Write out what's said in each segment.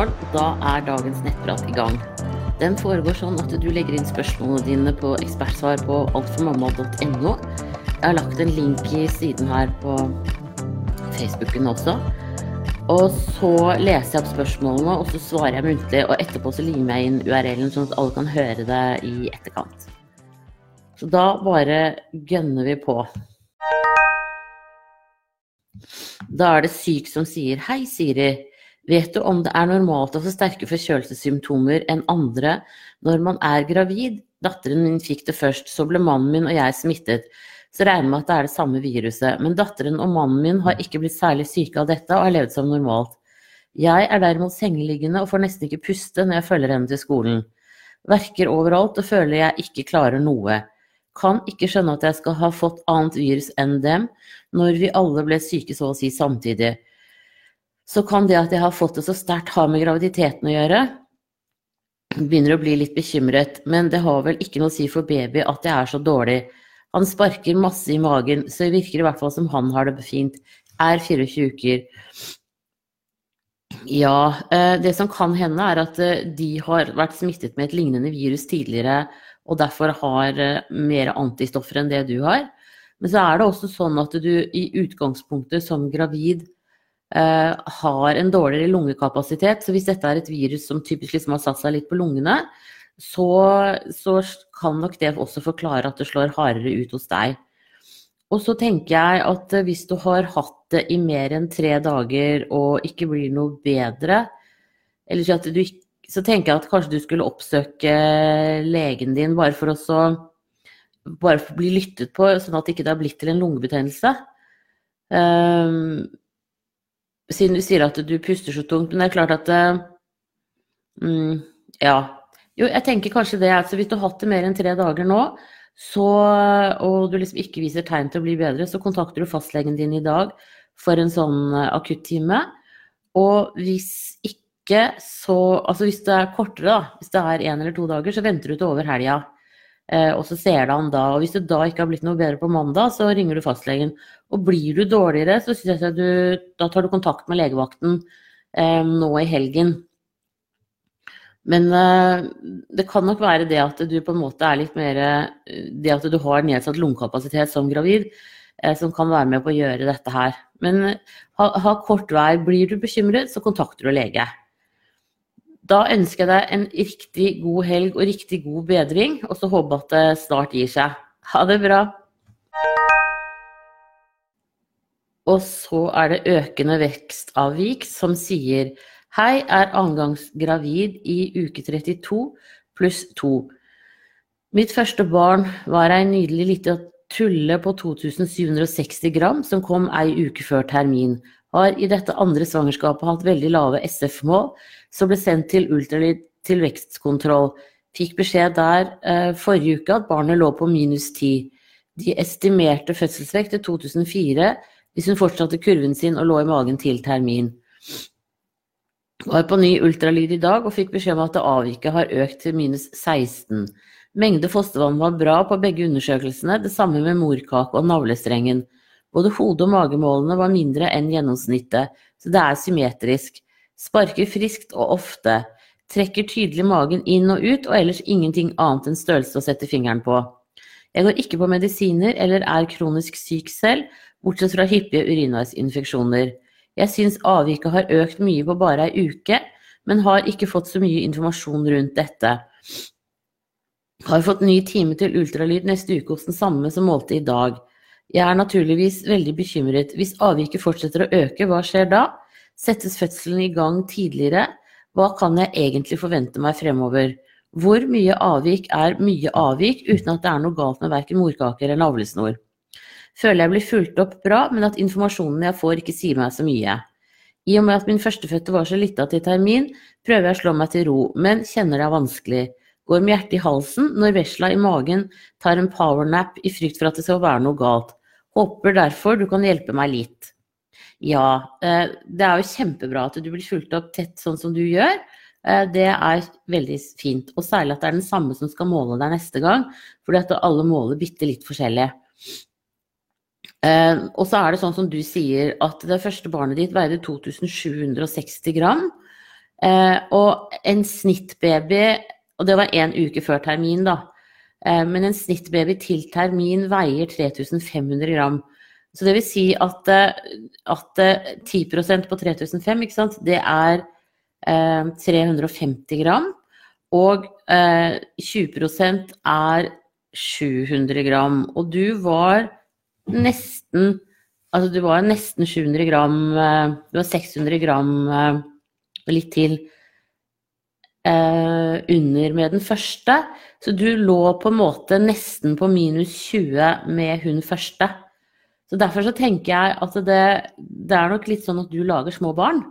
morgen. Da er dagens nettprat i gang. Den foregår sånn at du legger inn spørsmålene dine på ekspertsvar på altformamma.no. Jeg har lagt en link i siden her på Facebooken også. Og så leser jeg opp spørsmålene, og så svarer jeg muntlig. Og etterpå så limer jeg inn URL-en, sånn at alle kan høre det i etterkant. Så da bare gønner vi på. Da er det syk som sier Hei, Siri. Vet du om det er normalt å få sterke forkjølelsessymptomer enn andre når man er gravid? Datteren min fikk det først, så ble mannen min og jeg smittet. Så regner jeg med at det er det samme viruset. Men datteren og mannen min har ikke blitt særlig syke av dette og har levd som normalt. Jeg er derimot sengeliggende og får nesten ikke puste når jeg følger henne til skolen. Verker overalt og føler jeg ikke klarer noe. Kan ikke skjønne at jeg skal ha fått annet virus enn dem, når vi alle ble syke så å si samtidig. Så kan det at jeg har fått det så sterkt ha med graviditeten å gjøre. Begynner å bli litt bekymret, men det har vel ikke noe å si for baby at jeg er så dårlig. Han sparker masse i magen, så det virker i hvert fall som han har det fint. Er 24 uker. Ja, eh, det som kan hende er at eh, de har vært smittet med et lignende virus tidligere og derfor har eh, mer antistoffer enn det du har. Men så er det også sånn at du i utgangspunktet som gravid har en dårligere lungekapasitet. Så hvis dette er et virus som typisk liksom har satt seg litt på lungene, så, så, kan nok det også forklare at det slår hardere ut hos deg. Og så tenker jeg at eh, hvis du har hatt det i mer enn tre dager og ikke blir noe bedre, eller du så tenker jeg at kanskje du skulle oppsøke legen din bare for å bare for å bli lyttet på, sånn at det ikke har blitt til en lungebetennelse. Um, siden du sier at du puster så tungt. Men det er klart at mm, Ja. Jo, jeg tenker kanskje det. Altså, hvis du har hatt det mer enn tre dager nå, så, og du liksom ikke viser tegn til å bli bedre, så kontakter du fastlegen din i dag for en sånn akuttime. Og hvis ikke så Altså hvis det er kortere, da, hvis det er én eller to dager, så venter du til over helga. Eh, og så ser du han da. Og hvis det da ikke har blitt noe bedre på mandag, så ringer du fastlegen. Og blir du dårligere, så synes jeg du, da tar du kontakt med legevakten eh, nå i helgen. Men eh, det kan nok være det at du på en måte er litt mer eh, Det at du har nedsatt lungekapasitet som gravid, eh, som kan være med på å gjøre dette her. Men eh, ha, ha kort vei. Blir du bekymret, så kontakter du lege. Da ønsker jeg deg en riktig god helg og riktig god bedring, og så håper jeg at det snart gir seg. Ha det bra. Og så er det økende vekstavvik som sier Hei, er annengangs gravid i uke 32 pluss 2. Mitt første barn var ei nydelig lita tulle på 2760 gram som kom ei uke før termin. Har i dette andre svangerskapet hatt veldig lave SF-mål, som ble sendt til ultralyd til vekstkontroll. Fikk beskjed der eh, forrige uke at barnet lå på minus 10. De estimerte fødselsvekt til 2004 hvis hun fortsatte kurven sin og lå i magen til termin. Var på ny ultralyd i dag og fikk beskjed om at det avviket har økt til minus 16. Mengde fostervann var bra på begge undersøkelsene, det samme med morkake og navlestrengen. Både hode- og magemålene var mindre enn gjennomsnittet, så det er symmetrisk. Sparker friskt og ofte. Trekker tydelig magen inn og ut, og ellers ingenting annet enn størrelse å sette fingeren på. Jeg går ikke på medisiner eller er kronisk syk selv, bortsett fra hyppige urinveisinfeksjoner. Jeg syns avviket har økt mye på bare ei uke, men har ikke fått så mye informasjon rundt dette. Har fått ny time til ultralyd neste uke hos den samme som målte i dag. Jeg er naturligvis veldig bekymret. Hvis avviket fortsetter å øke, hva skjer da? Settes fødselen i gang tidligere? Hva kan jeg egentlig forvente meg fremover? Hvor mye avvik er mye avvik uten at det er noe galt med verken morkaker eller navlesnor? Føler jeg blir fulgt opp bra, men at informasjonen jeg får ikke sier meg så mye. I og med at min førstefødte var så lita til termin, prøver jeg å slå meg til ro, men kjenner det er vanskelig. Går med hjertet i halsen når vesla i magen tar en powernap i frykt for at det skal være noe galt. Håper derfor du kan hjelpe meg litt. Ja, eh, det er jo kjempebra at du blir fulgt opp tett sånn som du gjør. Eh, det er veldig fint. Og særlig at det er den samme som skal måle deg neste gang, fordi at alle måler bitte litt forskjellig. Eh, og så er det sånn som du sier, at det første barnet ditt veide 2760 gram. Og en snittbaby, og det var én uke før termin, da, men en snittbaby til termin veier 3500 gram. Så det vil si at, at 10% på 3005, ikke sant, det er 350 gram. Og 20% er 700 gram. Og du var nesten Altså du var nesten 700 gram Du var 600 gram litt til under med den første. Så du lå på en måte nesten på minus 20 med hun første. Så derfor så tenker jeg at det, det er nok litt sånn at du lager små barn.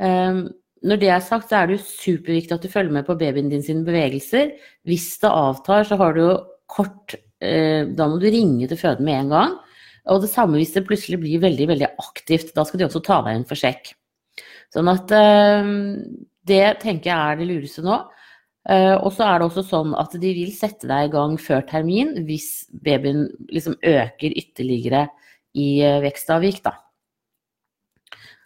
Eh, når det er sagt, så er det jo superviktig at du følger med på babyen din sine bevegelser. Hvis det avtar, så har du jo kort eh, Da må du ringe til føden med en gang. Og det samme hvis det plutselig blir veldig, veldig aktivt. Da skal de også ta deg inn for sjekk. Sånn at eh, det tenker jeg er det lureste nå. Uh, og så er det også sånn at de vil sette deg i gang før termin hvis babyen liksom øker ytterligere i uh, vekstavvik, da.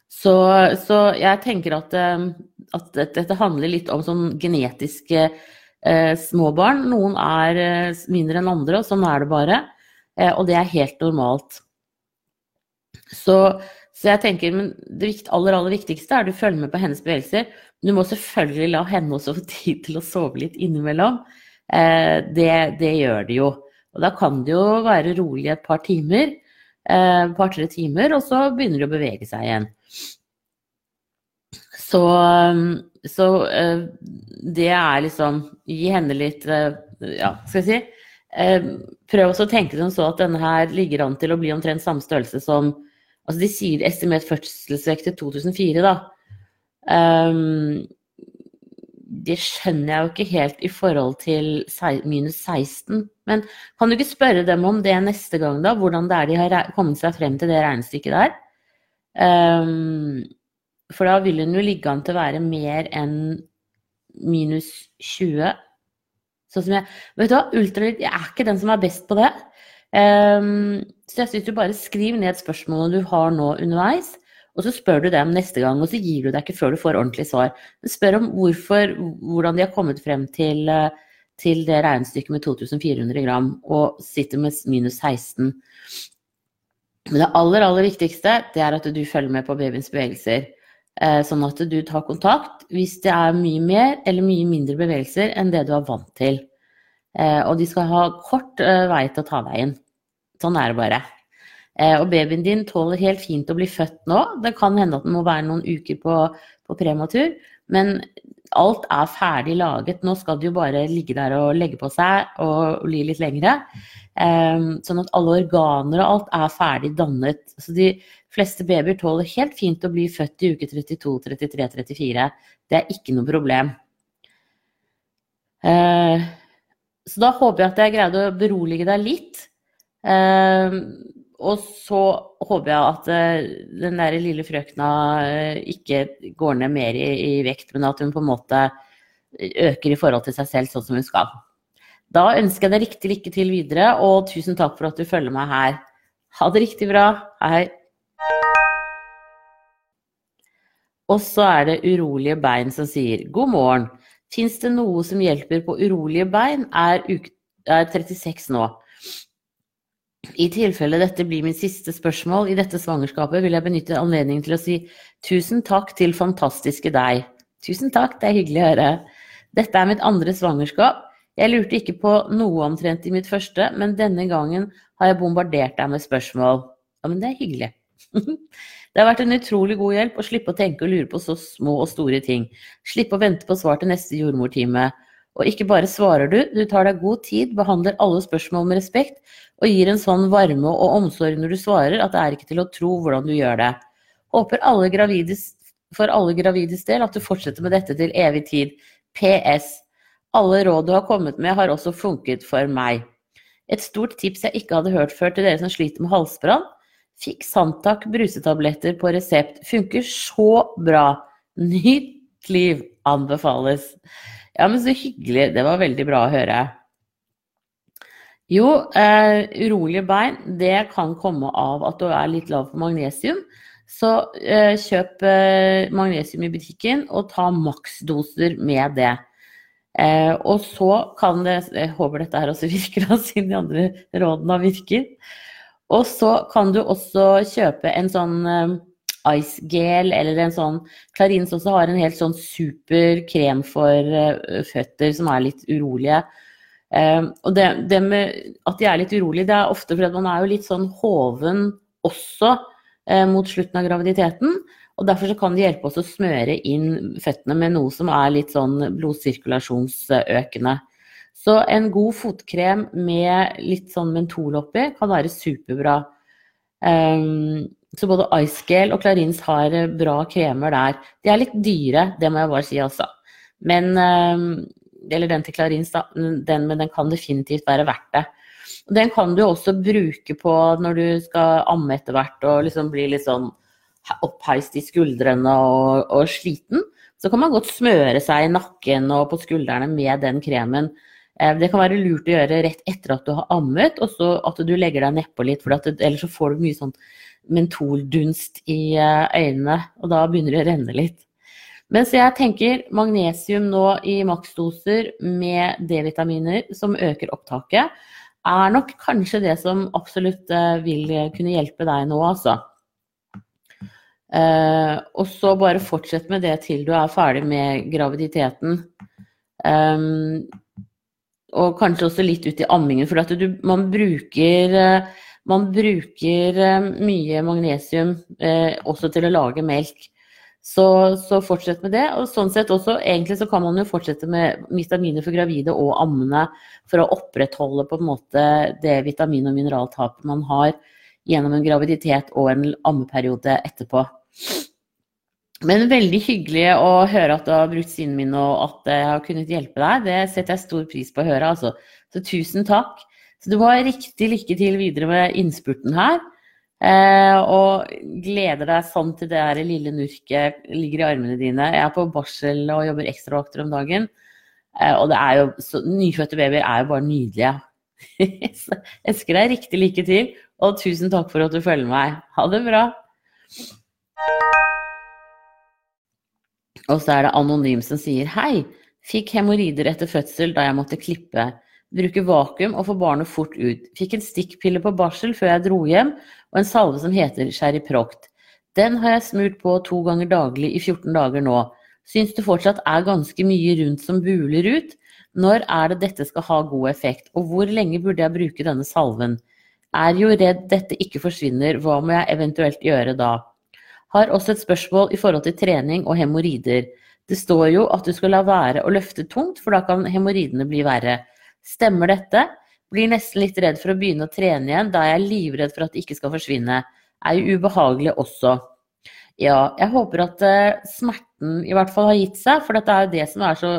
Så, så, jeg tenker at, uh, at dette, handler litt om sånn genetiske små barn. Noen er mindre enn andre, og sånn er det bare. og det er helt normalt. Så, så jeg tenker, men det aller, aller viktigste er at du følger med på hennes bevegelser. Du må selvfølgelig la henne også få tid til å sove litt innimellom. Eh, det, det, gjør det jo. Og da kan det jo være rolig et par timer, eh, par-tre timer, og så begynner de å bevege seg igjen. Så, så eh, det er liksom Gi henne litt Ja, skal jeg si Prøv også å tenke som så at denne her ligger an til å bli omtrent samme størrelse som Altså de sier estimert fødselsvekt til 2004, da. Um, det skjønner jeg jo ikke helt i forhold til minus 16. Men kan du ikke spørre dem om det neste gang, da? Hvordan det er de har kommet seg frem til det regnestykket der? Um, for da vil hun jo ligge an til å være mer enn minus 20. Sånn som jeg Vet du hva, ultralyd Jeg er ikke den som er best på det. Um, så jeg syns du bare skriver ned spørsmålene du har nå underveis. Og så spør du dem neste gang, og så gir du deg ikke før du får ordentlig svar. Men spør om hvorfor, hvordan de har kommet frem til, eh, til det regnestykket med 2400 gram, og sitter med minus 16. Men det aller, aller viktigste det er at du følger med på babyens bevegelser. Eh, sånn at du tar kontakt hvis det er mye mer eller mye mindre bevegelser enn det du er vant til. Eh, og de skal ha kort vei til å ta deg inn. Sånn er det bare. Eh, og babyen din tåler helt fint å bli født nå. Det kan hende at den må være noen uker på, på prematur, men alt er ferdig laget. Nå skal det jo bare ligge der og legge på seg og bli litt lengre. Um, sånn at alle organer og alt er ferdig dannet. Så de fleste babyer tåler helt fint å bli født i uke 32, 33, 34. Det er ikke noe problem. Uh, så da håper jeg at jeg greide å berolige deg litt. Uh, og så håper jeg at uh, den der lille frøkna uh, ikke går ned mer i, i, vekt, men at hun på en måte øker i forhold til seg selv sånn som hun skal. Da ønsker jeg deg riktig lykke til videre, og tusen takk for at du følger meg her. Ha det riktig bra. Hei. Og så er det urolige bein som sier god morgen. Fins det noe som hjelper på urolige bein? Er, er 36 nå. I tilfelle dette blir mitt siste spørsmål i dette svangerskapet, vil jeg benytte anledningen til å si tusen takk til fantastiske deg. Tusen takk, det er hyggelig å høre. Dette er mitt andre svangerskap. Jeg lurte ikke på noe omtrent i mitt første, men denne gangen har jeg bombardert deg med spørsmål. Ja, men det er hyggelig. Det har vært en utrolig god hjelp å slippe å tenke og lure på så små og store ting. Slippe å vente på svar til neste jordmortime. Og ikke bare svarer du, du tar deg god tid, behandler alle spørsmål med respekt og gir en sånn varme og omsorg når du svarer at det er ikke til å tro hvordan du gjør det. Håper alle gravides, for alle gravides del at du fortsetter med dette til evig tid. PS. Alle råd du har kommet med har også funket for meg. Et stort tips jeg ikke hadde hørt før til dere som sliter med halsbrann. Fikk Santac brusetabletter på resept. Funker så bra. Nytt liv anbefales. Ja, men så hyggelig. Det var veldig bra å høre. Jo, eh, urolige bein det kan komme av at du er litt lav på magnesium. så eh, kjøp eh, magnesium i butikken og ta maksdoser med det. Eh, og så kan det Jeg håper dette her også virker, da, siden de andre rådene virker. Og så kan du også kjøpe en sånn eh, ice gel eller en sånn Clarins også har en helt sånn super krem for uh, føtter som er litt urolige. Um, og det, det, med at de er litt urolige, det er ofte fordi man er jo litt sånn hoven også uh, mot slutten av graviditeten. Og derfor så kan det hjelpe oss å smøre inn føttene med noe som er litt sånn blodsirkulasjonsøkende. Så en god fotkrem med litt sånn mentol oppi kan være superbra. Um, så både Icegale og Clarins har eh, bra kremer der. De er litt dyre, det må jeg bare si altså. Men ehm, Eller den til Clarins, da. Den, men den kan definitivt være verdt det. Den kan du også bruke på når du skal amme etter hvert og liksom bli litt sånn oppheist i skuldrene og, og, sliten. Så kan man godt smøre seg i nakken og på skuldrene med den kremen. Eh, det kan være lurt å gjøre rett etter at du har ammet, og så at du legger deg nedpå litt, for ellers så får du mye sånn mentoldunst i eh, øynene, og da begynner det å renne litt. Mens jeg tenker magnesium nå i maksdoser med D-vitaminer som øker opptaket, er nok kanskje det som absolutt eh, vil kunne hjelpe deg nå, altså. Uh, og så bare fortsett med det til du er ferdig med graviditeten. Um, og kanskje også litt ut i ammingen, for du, man bruker man bruker eh, mye magnesium eh, også til å lage melk. Så, så, fortsett med det. Og sånn sett også, egentlig så kan man jo fortsette med vitaminer for gravide og ammende for å opprettholde på en måte det vitamin- og mineraltapet man har gjennom en graviditet og en ammeperiode etterpå. Men veldig hyggelig å høre at du har brukt sinnet min og at jeg har kunnet hjelpe deg. Det setter jeg stor pris på å høre, altså. Så tusen takk. Så du må ha riktig lykke til videre med innspurten her. Eh, og gleder deg sånn til det der lille nurket ligger i armene dine. Jeg er på barsel og jobber ekstravakter om dagen. Eh, og det er jo, så, nyfødte babyer er jo bare nydelige. jeg ønsker deg riktig lykke til, og tusen takk for at du følger meg. Ha det bra. Og så er det Anonym som sier hei. Fikk hemoroider etter fødsel da jeg måtte klippe. Bruke vakuum og få barnet fort ut. Fikk en stikkpille på barsel før jeg dro hjem, og en salve som heter Cheriproct. Den har jeg smurt på to ganger daglig i 14 dager nå. Syns det fortsatt er ganske mye rundt som buler ut. Når er det dette skal ha god effekt, og hvor lenge burde jeg bruke denne salven? Er jo redd dette ikke forsvinner, hva må jeg eventuelt gjøre da? Har også et spørsmål i forhold til trening og hemoroider. Det står jo at du skal la være å løfte tungt, for da kan hemoroidene bli verre. Stemmer dette? Blir nesten litt redd for å begynne å trene igjen, da er jeg livredd for at det ikke skal forsvinne. Er jo ubehagelig også. Ja, jeg håper at uh, smerten i hvert fall har gitt seg, for dette er jo det som er så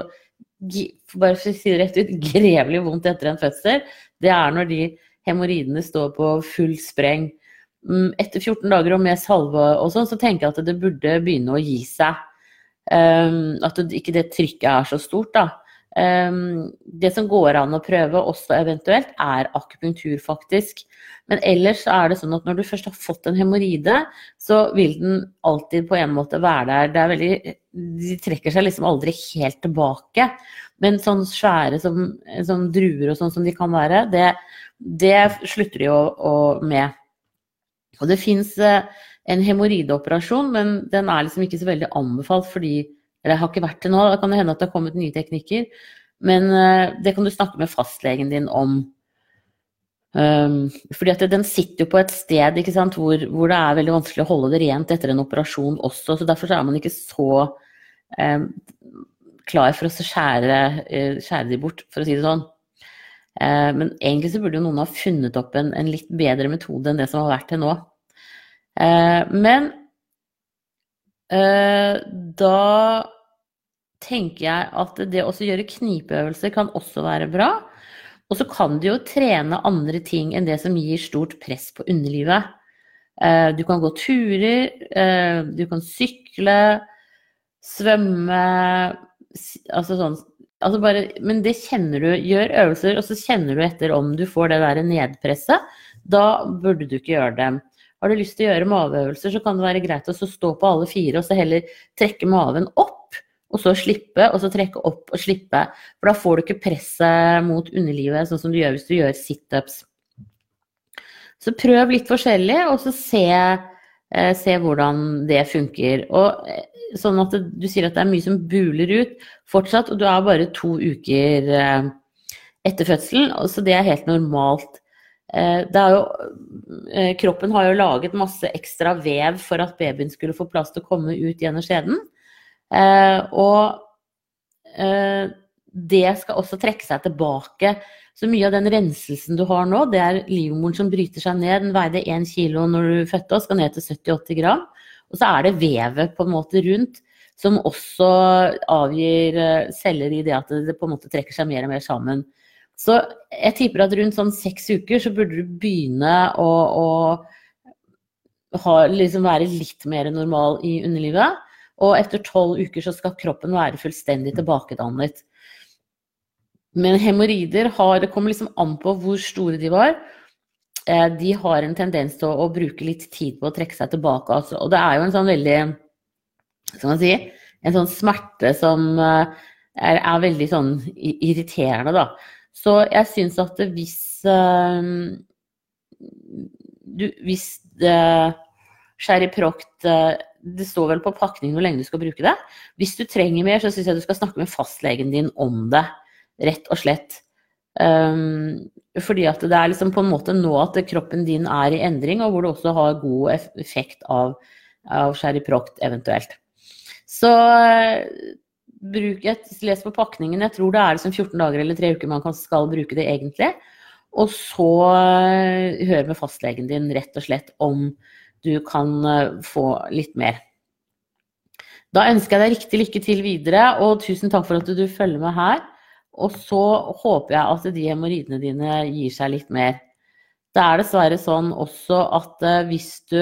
bare for å si det rett ut, grevelig vondt etter en fødsel. Det er når de hemoroidene står på full spreng. Mm, etter 14 dager og med salve og sånn, så tenker jeg at det burde begynne å gi seg. Um, at ikke det trykket er så stort, da. Um, det som går an å prøve også eventuelt, er akupunktur, faktisk. Men ellers er det sånn at når du først har fått en hemoroide, så vil den alltid på en måte være der. Er veldig, de trekker seg liksom aldri helt tilbake. Men sånn svære som, som druer og sånn som de kan være, det, det slutter de jo med. Og det fins eh, en hemoroideoperasjon, men den er liksom ikke så veldig anbefalt fordi eller har ikke vært det nå, da kan det hende at det har kommet nye teknikker. Men uh, det kan du snakke med fastlegen din om. Um, fordi at den sitter jo på et sted hvor, hvor, det er veldig vanskelig å holde det rent etter en operasjon også. Så derfor så er man ikke så um, klar for å skjære, uh, skjære de bort, for å si det sånn. Uh, men egentlig så burde jo noen ha funnet opp en, en, litt bedre metode enn det som har vært til nå. men da tenker jeg at det å gjøre knipeøvelser kan også være bra. Og så kan du jo trene andre ting enn det som gir stort press på underlivet. Eh, du kan gå turer, eh, du kan sykle, svømme Altså sånn altså bare, Men det kjenner du. Gjør øvelser, og så kjenner du etter om du får det der nedpresset. Da burde du ikke gjøre dem. Har du lyst til å gjøre maveøvelser, så kan det være greit å stå på alle fire og så heller trekke maven opp, og så slippe, og så trekke opp og slippe. For da får du ikke presset mot underlivet, sånn som du gjør hvis du gjør situps. Så prøv litt forskjellig, og så se, eh, se hvordan det funker. Og eh, sånn at du sier at det er mye som buler ut fortsatt, og du er bare to uker eh, etter fødselen, så det er helt normalt. Eh, jo, eh, kroppen har jo laget masse ekstra vev for at babyen skulle få plass til å komme ut gjennom skjeden. Eh, og det skal også trekke seg tilbake. Så mye av den renselsen du har nå, det er livmoren som bryter seg ned. Den veide 1 kilo når du fødte og skal ned til 70-80 gram. Og så er det vevet på en måte rundt som også avgir celler i det at det på en måte trekker seg mer og mer sammen. Så jeg tipper at rundt sånn seks uker så burde du begynne å, å ha, liksom være litt mer normal i underlivet. Og etter tolv uker så skal kroppen være fullstendig tilbakedannet. Men hemoroider kommer liksom an på hvor store de var. Eh, de har en tendens til å, å bruke litt tid på å trekke seg tilbake. Altså. Og det er jo en sånn veldig Skal man si En sånn smerte som eh, er, er veldig sånn irriterende, da. Så jeg syns at hvis uh, du, Hvis det Sherry Proct uh, Det står vel på pakningen hvor lenge du skal bruke det. Hvis du trenger mer, så syns jeg du skal snakke med fastlegen din om det. Rett og slett. Um, fordi at det er liksom på en måte nå at kroppen din er i endring, og hvor det også har god effekt av, av Proct eventuelt. Så bruk et, les på pakningen. Jeg tror det er liksom 14 dager eller tre uker man skal bruke det egentlig. Og så uh, hør med fastlegen din rett og slett om du kan uh, få litt mer. Da ønsker jeg deg riktig lykke til videre, og tusen takk for at du følger med her. Og så håper jeg at de hemoroidene dine gir seg litt mer. Det er dessverre sånn også at uh, hvis du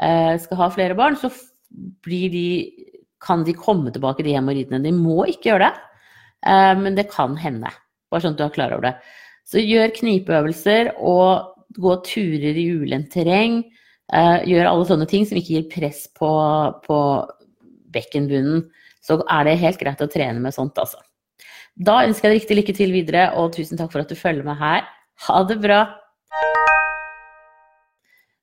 skal ha flere barn, så de kan de komme tilbake, de hemoroidene. De må ikke gjøre det, eh, men det kan hende. Bare sånn at du er klar over det. Så gjør knipeøvelser og gå turer i ulendt terreng. Eh, gjøre alle sånne ting som ikke gir press på, på bekkenbunnen. Så er det helt greit å trene med sånt, altså. Da ønsker jeg deg riktig lykke til videre, og tusen takk for at du følger med her. Ha det bra!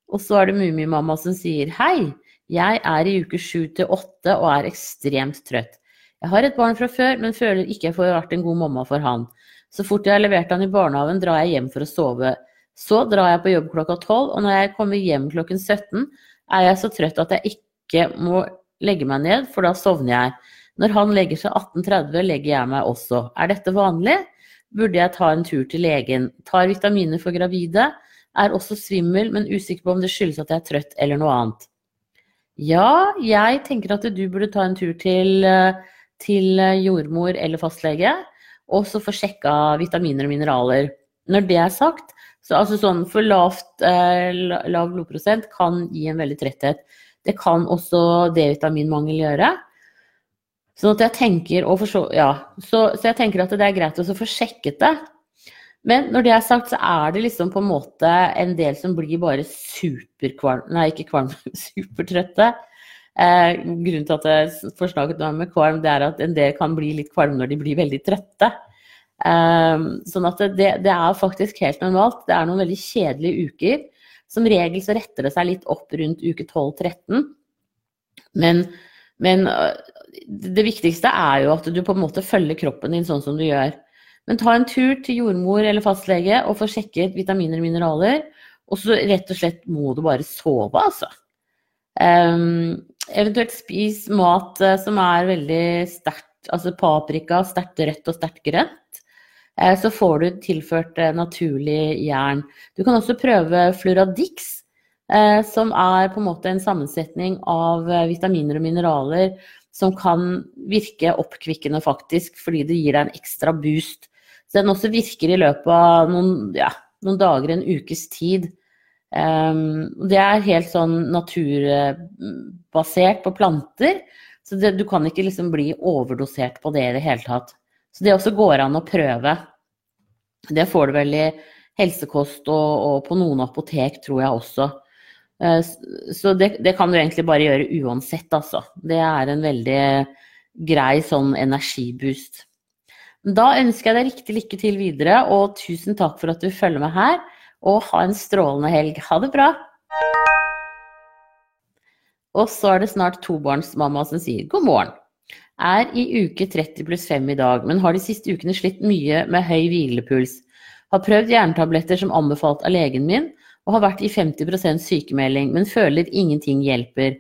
Og så er det Mummimamma som sier hei. Jeg er i uke sju til åtte og er ekstremt trøtt. Jeg har et barn fra før, men føler ikke jeg får vært en god mamma for han. Så fort jeg har levert han i barnehagen, drar jeg hjem for å sove. Så drar jeg på jobb klokka tolv, og når jeg kommer hjem klokken 17, er jeg så trøtt at jeg ikke må legge meg ned, for da sovner jeg. Når han legger seg 18.30, legger jeg meg også. Er dette vanlig? Burde jeg ta en tur til legen? Tar vitaminer for gravide? Er også svimmel, men usikker på om det skyldes at jeg er trøtt eller noe annet. Ja, jeg tenker at du burde ta en tur til, til jordmor eller fastlege, og så få sjekka vitaminer og mineraler. Når det er sagt, så altså sånn for lavt, eh, lav blodprosent kan gi en veldig tretthet. Det kan også D-vitaminmangel gjøre. Sånn at jeg tenker, så, ja, så, så jeg tenker at det er greit å få sjekket det. Men når det er sagt, så er det liksom på en måte en del som blir bare superkvalm Nei, ikke kvalm, supertrøtte. Eh, grunnen til at jeg forslaget med kvalm, det er at en del kan bli litt kvalm når de blir veldig trøtte. Eh, sånn at det, det, er faktisk helt normalt. Det er noen veldig kjedelige uker. Som regel så retter det seg litt opp rundt uke 12-13. Men, men eh, det viktigste er jo at du på en måte følger kroppen din sånn som du gjør. Men ta en tur til jordmor eller fastlege og få sjekket vitaminer og mineraler. Og så rett og slett må du bare sove, altså. Um, eventuelt spis mat uh, som er veldig sterkt, altså paprika, sterkt rødt og sterkt grønt. Uh, så får du tilført uh, naturlig jern. Du kan også prøve Fluradix, som er på en måte en sammensetning av vitaminer og mineraler som kan virke oppkvikkende, faktisk, fordi det gir deg en ekstra boost så den også virker i løpet av noen, ja, noen dager, en ukes tid. Um, det er helt sånn naturbasert på planter, så det, du kan ikke liksom bli overdosert på det i det hele tatt. Så det også går an å prøve. Det får du vel i helsekost og, og på noen apotek, tror jeg også. Eh, så det, det, kan du egentlig bare gjøre uansett, altså. Det er en veldig grei sånn energiboost. Da ønsker jeg deg riktig lykke til videre, og tusen takk for at du følger med her. Og ha en strålende helg. Ha det bra! Og så er det snart tobarnsmamma som sier god morgen. Er i uke 30 pluss 5 i dag, men har de siste ukene slitt mye med høy hvilepuls. Har prøvd jernetabletter som anbefalt av legen min, og har vært i 50% sykemelding, men føler ingenting hjelper.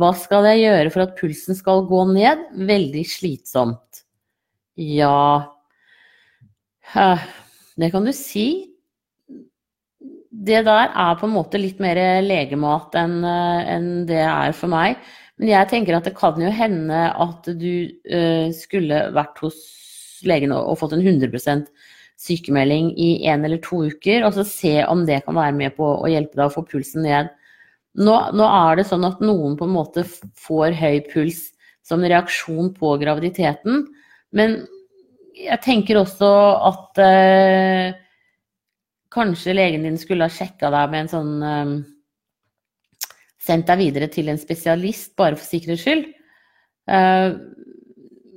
Hva skal jeg gjøre for at pulsen skal gå ned? Veldig slitsomt. Ja Det kan du si. Det der er på en måte litt mer legemat enn det er for meg. Men jeg tenker at det kan jo hende at du uh, skulle vært hos legen og, og fått en 100% sykemelding i én eller to uker, og så se om det kan være med på å hjelpe deg å få pulsen ned. Nå, nå, er det sånn at noen på en måte får høy puls som reaksjon på graviditeten, men jeg tenker også at eh, kanskje legen din skulle ha sjekka deg med en sånn eh, Sendt deg videre til en spesialist, bare for sikkerhets skyld. Eh,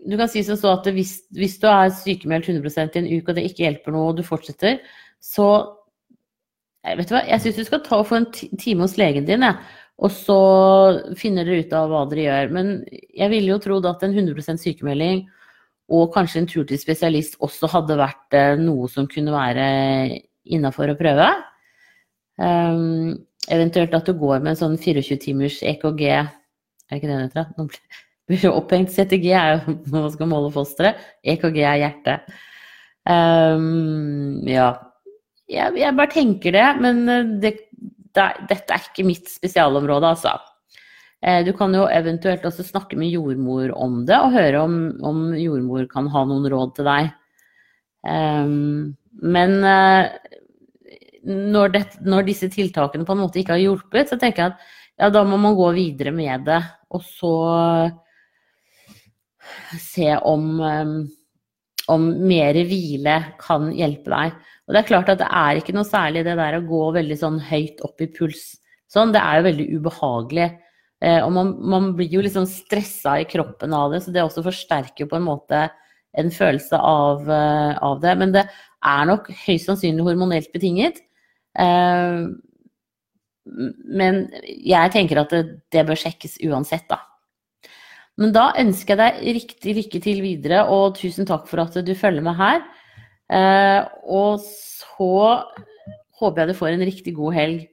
du kan si som så at hvis, hvis du er sykemeldt 100% i en uke, og det ikke hjelper noe, og du fortsetter, så vet du hva, Jeg syns du skal ta og få en time hos legen din, jeg. Og så finner dere ut av hva dere gjør. Men jeg ville jo trodd at en 100% sykemelding og kanskje en tur til spesialist også hadde vært eh, noe som kunne være innafor å prøve. Eventuelt at du går med en sånn 24 timers EKG Er det ikke det det heter? Opphengt CTG er jo når man skal måle fosteret. EKG er hjertet. Um, ja. Jeg, jeg, bare tenker det, men eh, det, det, dette er ikke mitt spesialområde, altså. Eh, du kan jo eventuelt også snakke med jordmor om det, og høre om, om jordmor kan ha noen råd til deg. Um, men uh, når, det, når, disse tiltakene på en måte ikke har hjulpet, så tenker jeg at ja, da må man gå videre med det. Og så se om, um, om mer hvile kan hjelpe deg. Og det er klart at det er ikke noe særlig det der å gå veldig sånn høyt opp i puls. Sånn, det er jo veldig ubehagelig. Eh, og man, man, blir jo liksom stressa i kroppen av det, så det også forsterker jo på en måte en følelse av, uh, av det. Men det er nok høyst sannsynlig hormonelt betinget. Uh, men jeg tenker at det, det bør sjekkes uansett, da. Men da ønsker jeg deg riktig lykke til videre, og tusen takk for at du følger med her. Eh, og så håper jeg du får en riktig god helg.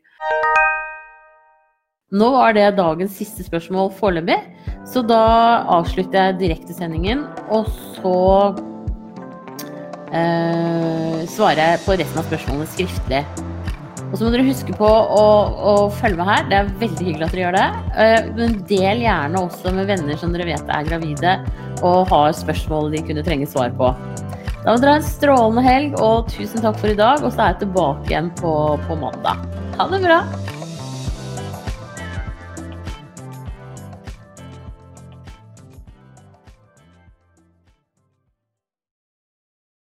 Nå var det dagens siste spørsmål foreløpig, så da avslutter jeg direktesendingen. Og så eh, svarer jeg på resten av spørsmålene skriftlig. Og så må dere huske på å, å, følge med her. Det er veldig hyggelig at dere gjør det. Eh, men del gjerne også med venner som dere vet er gravide og har spørsmål de kunne trenge svar på. Da må dere ha en strålende helg, og tusen takk for i dag. Og så er jeg tilbake igjen på, på mandag. Ha det bra.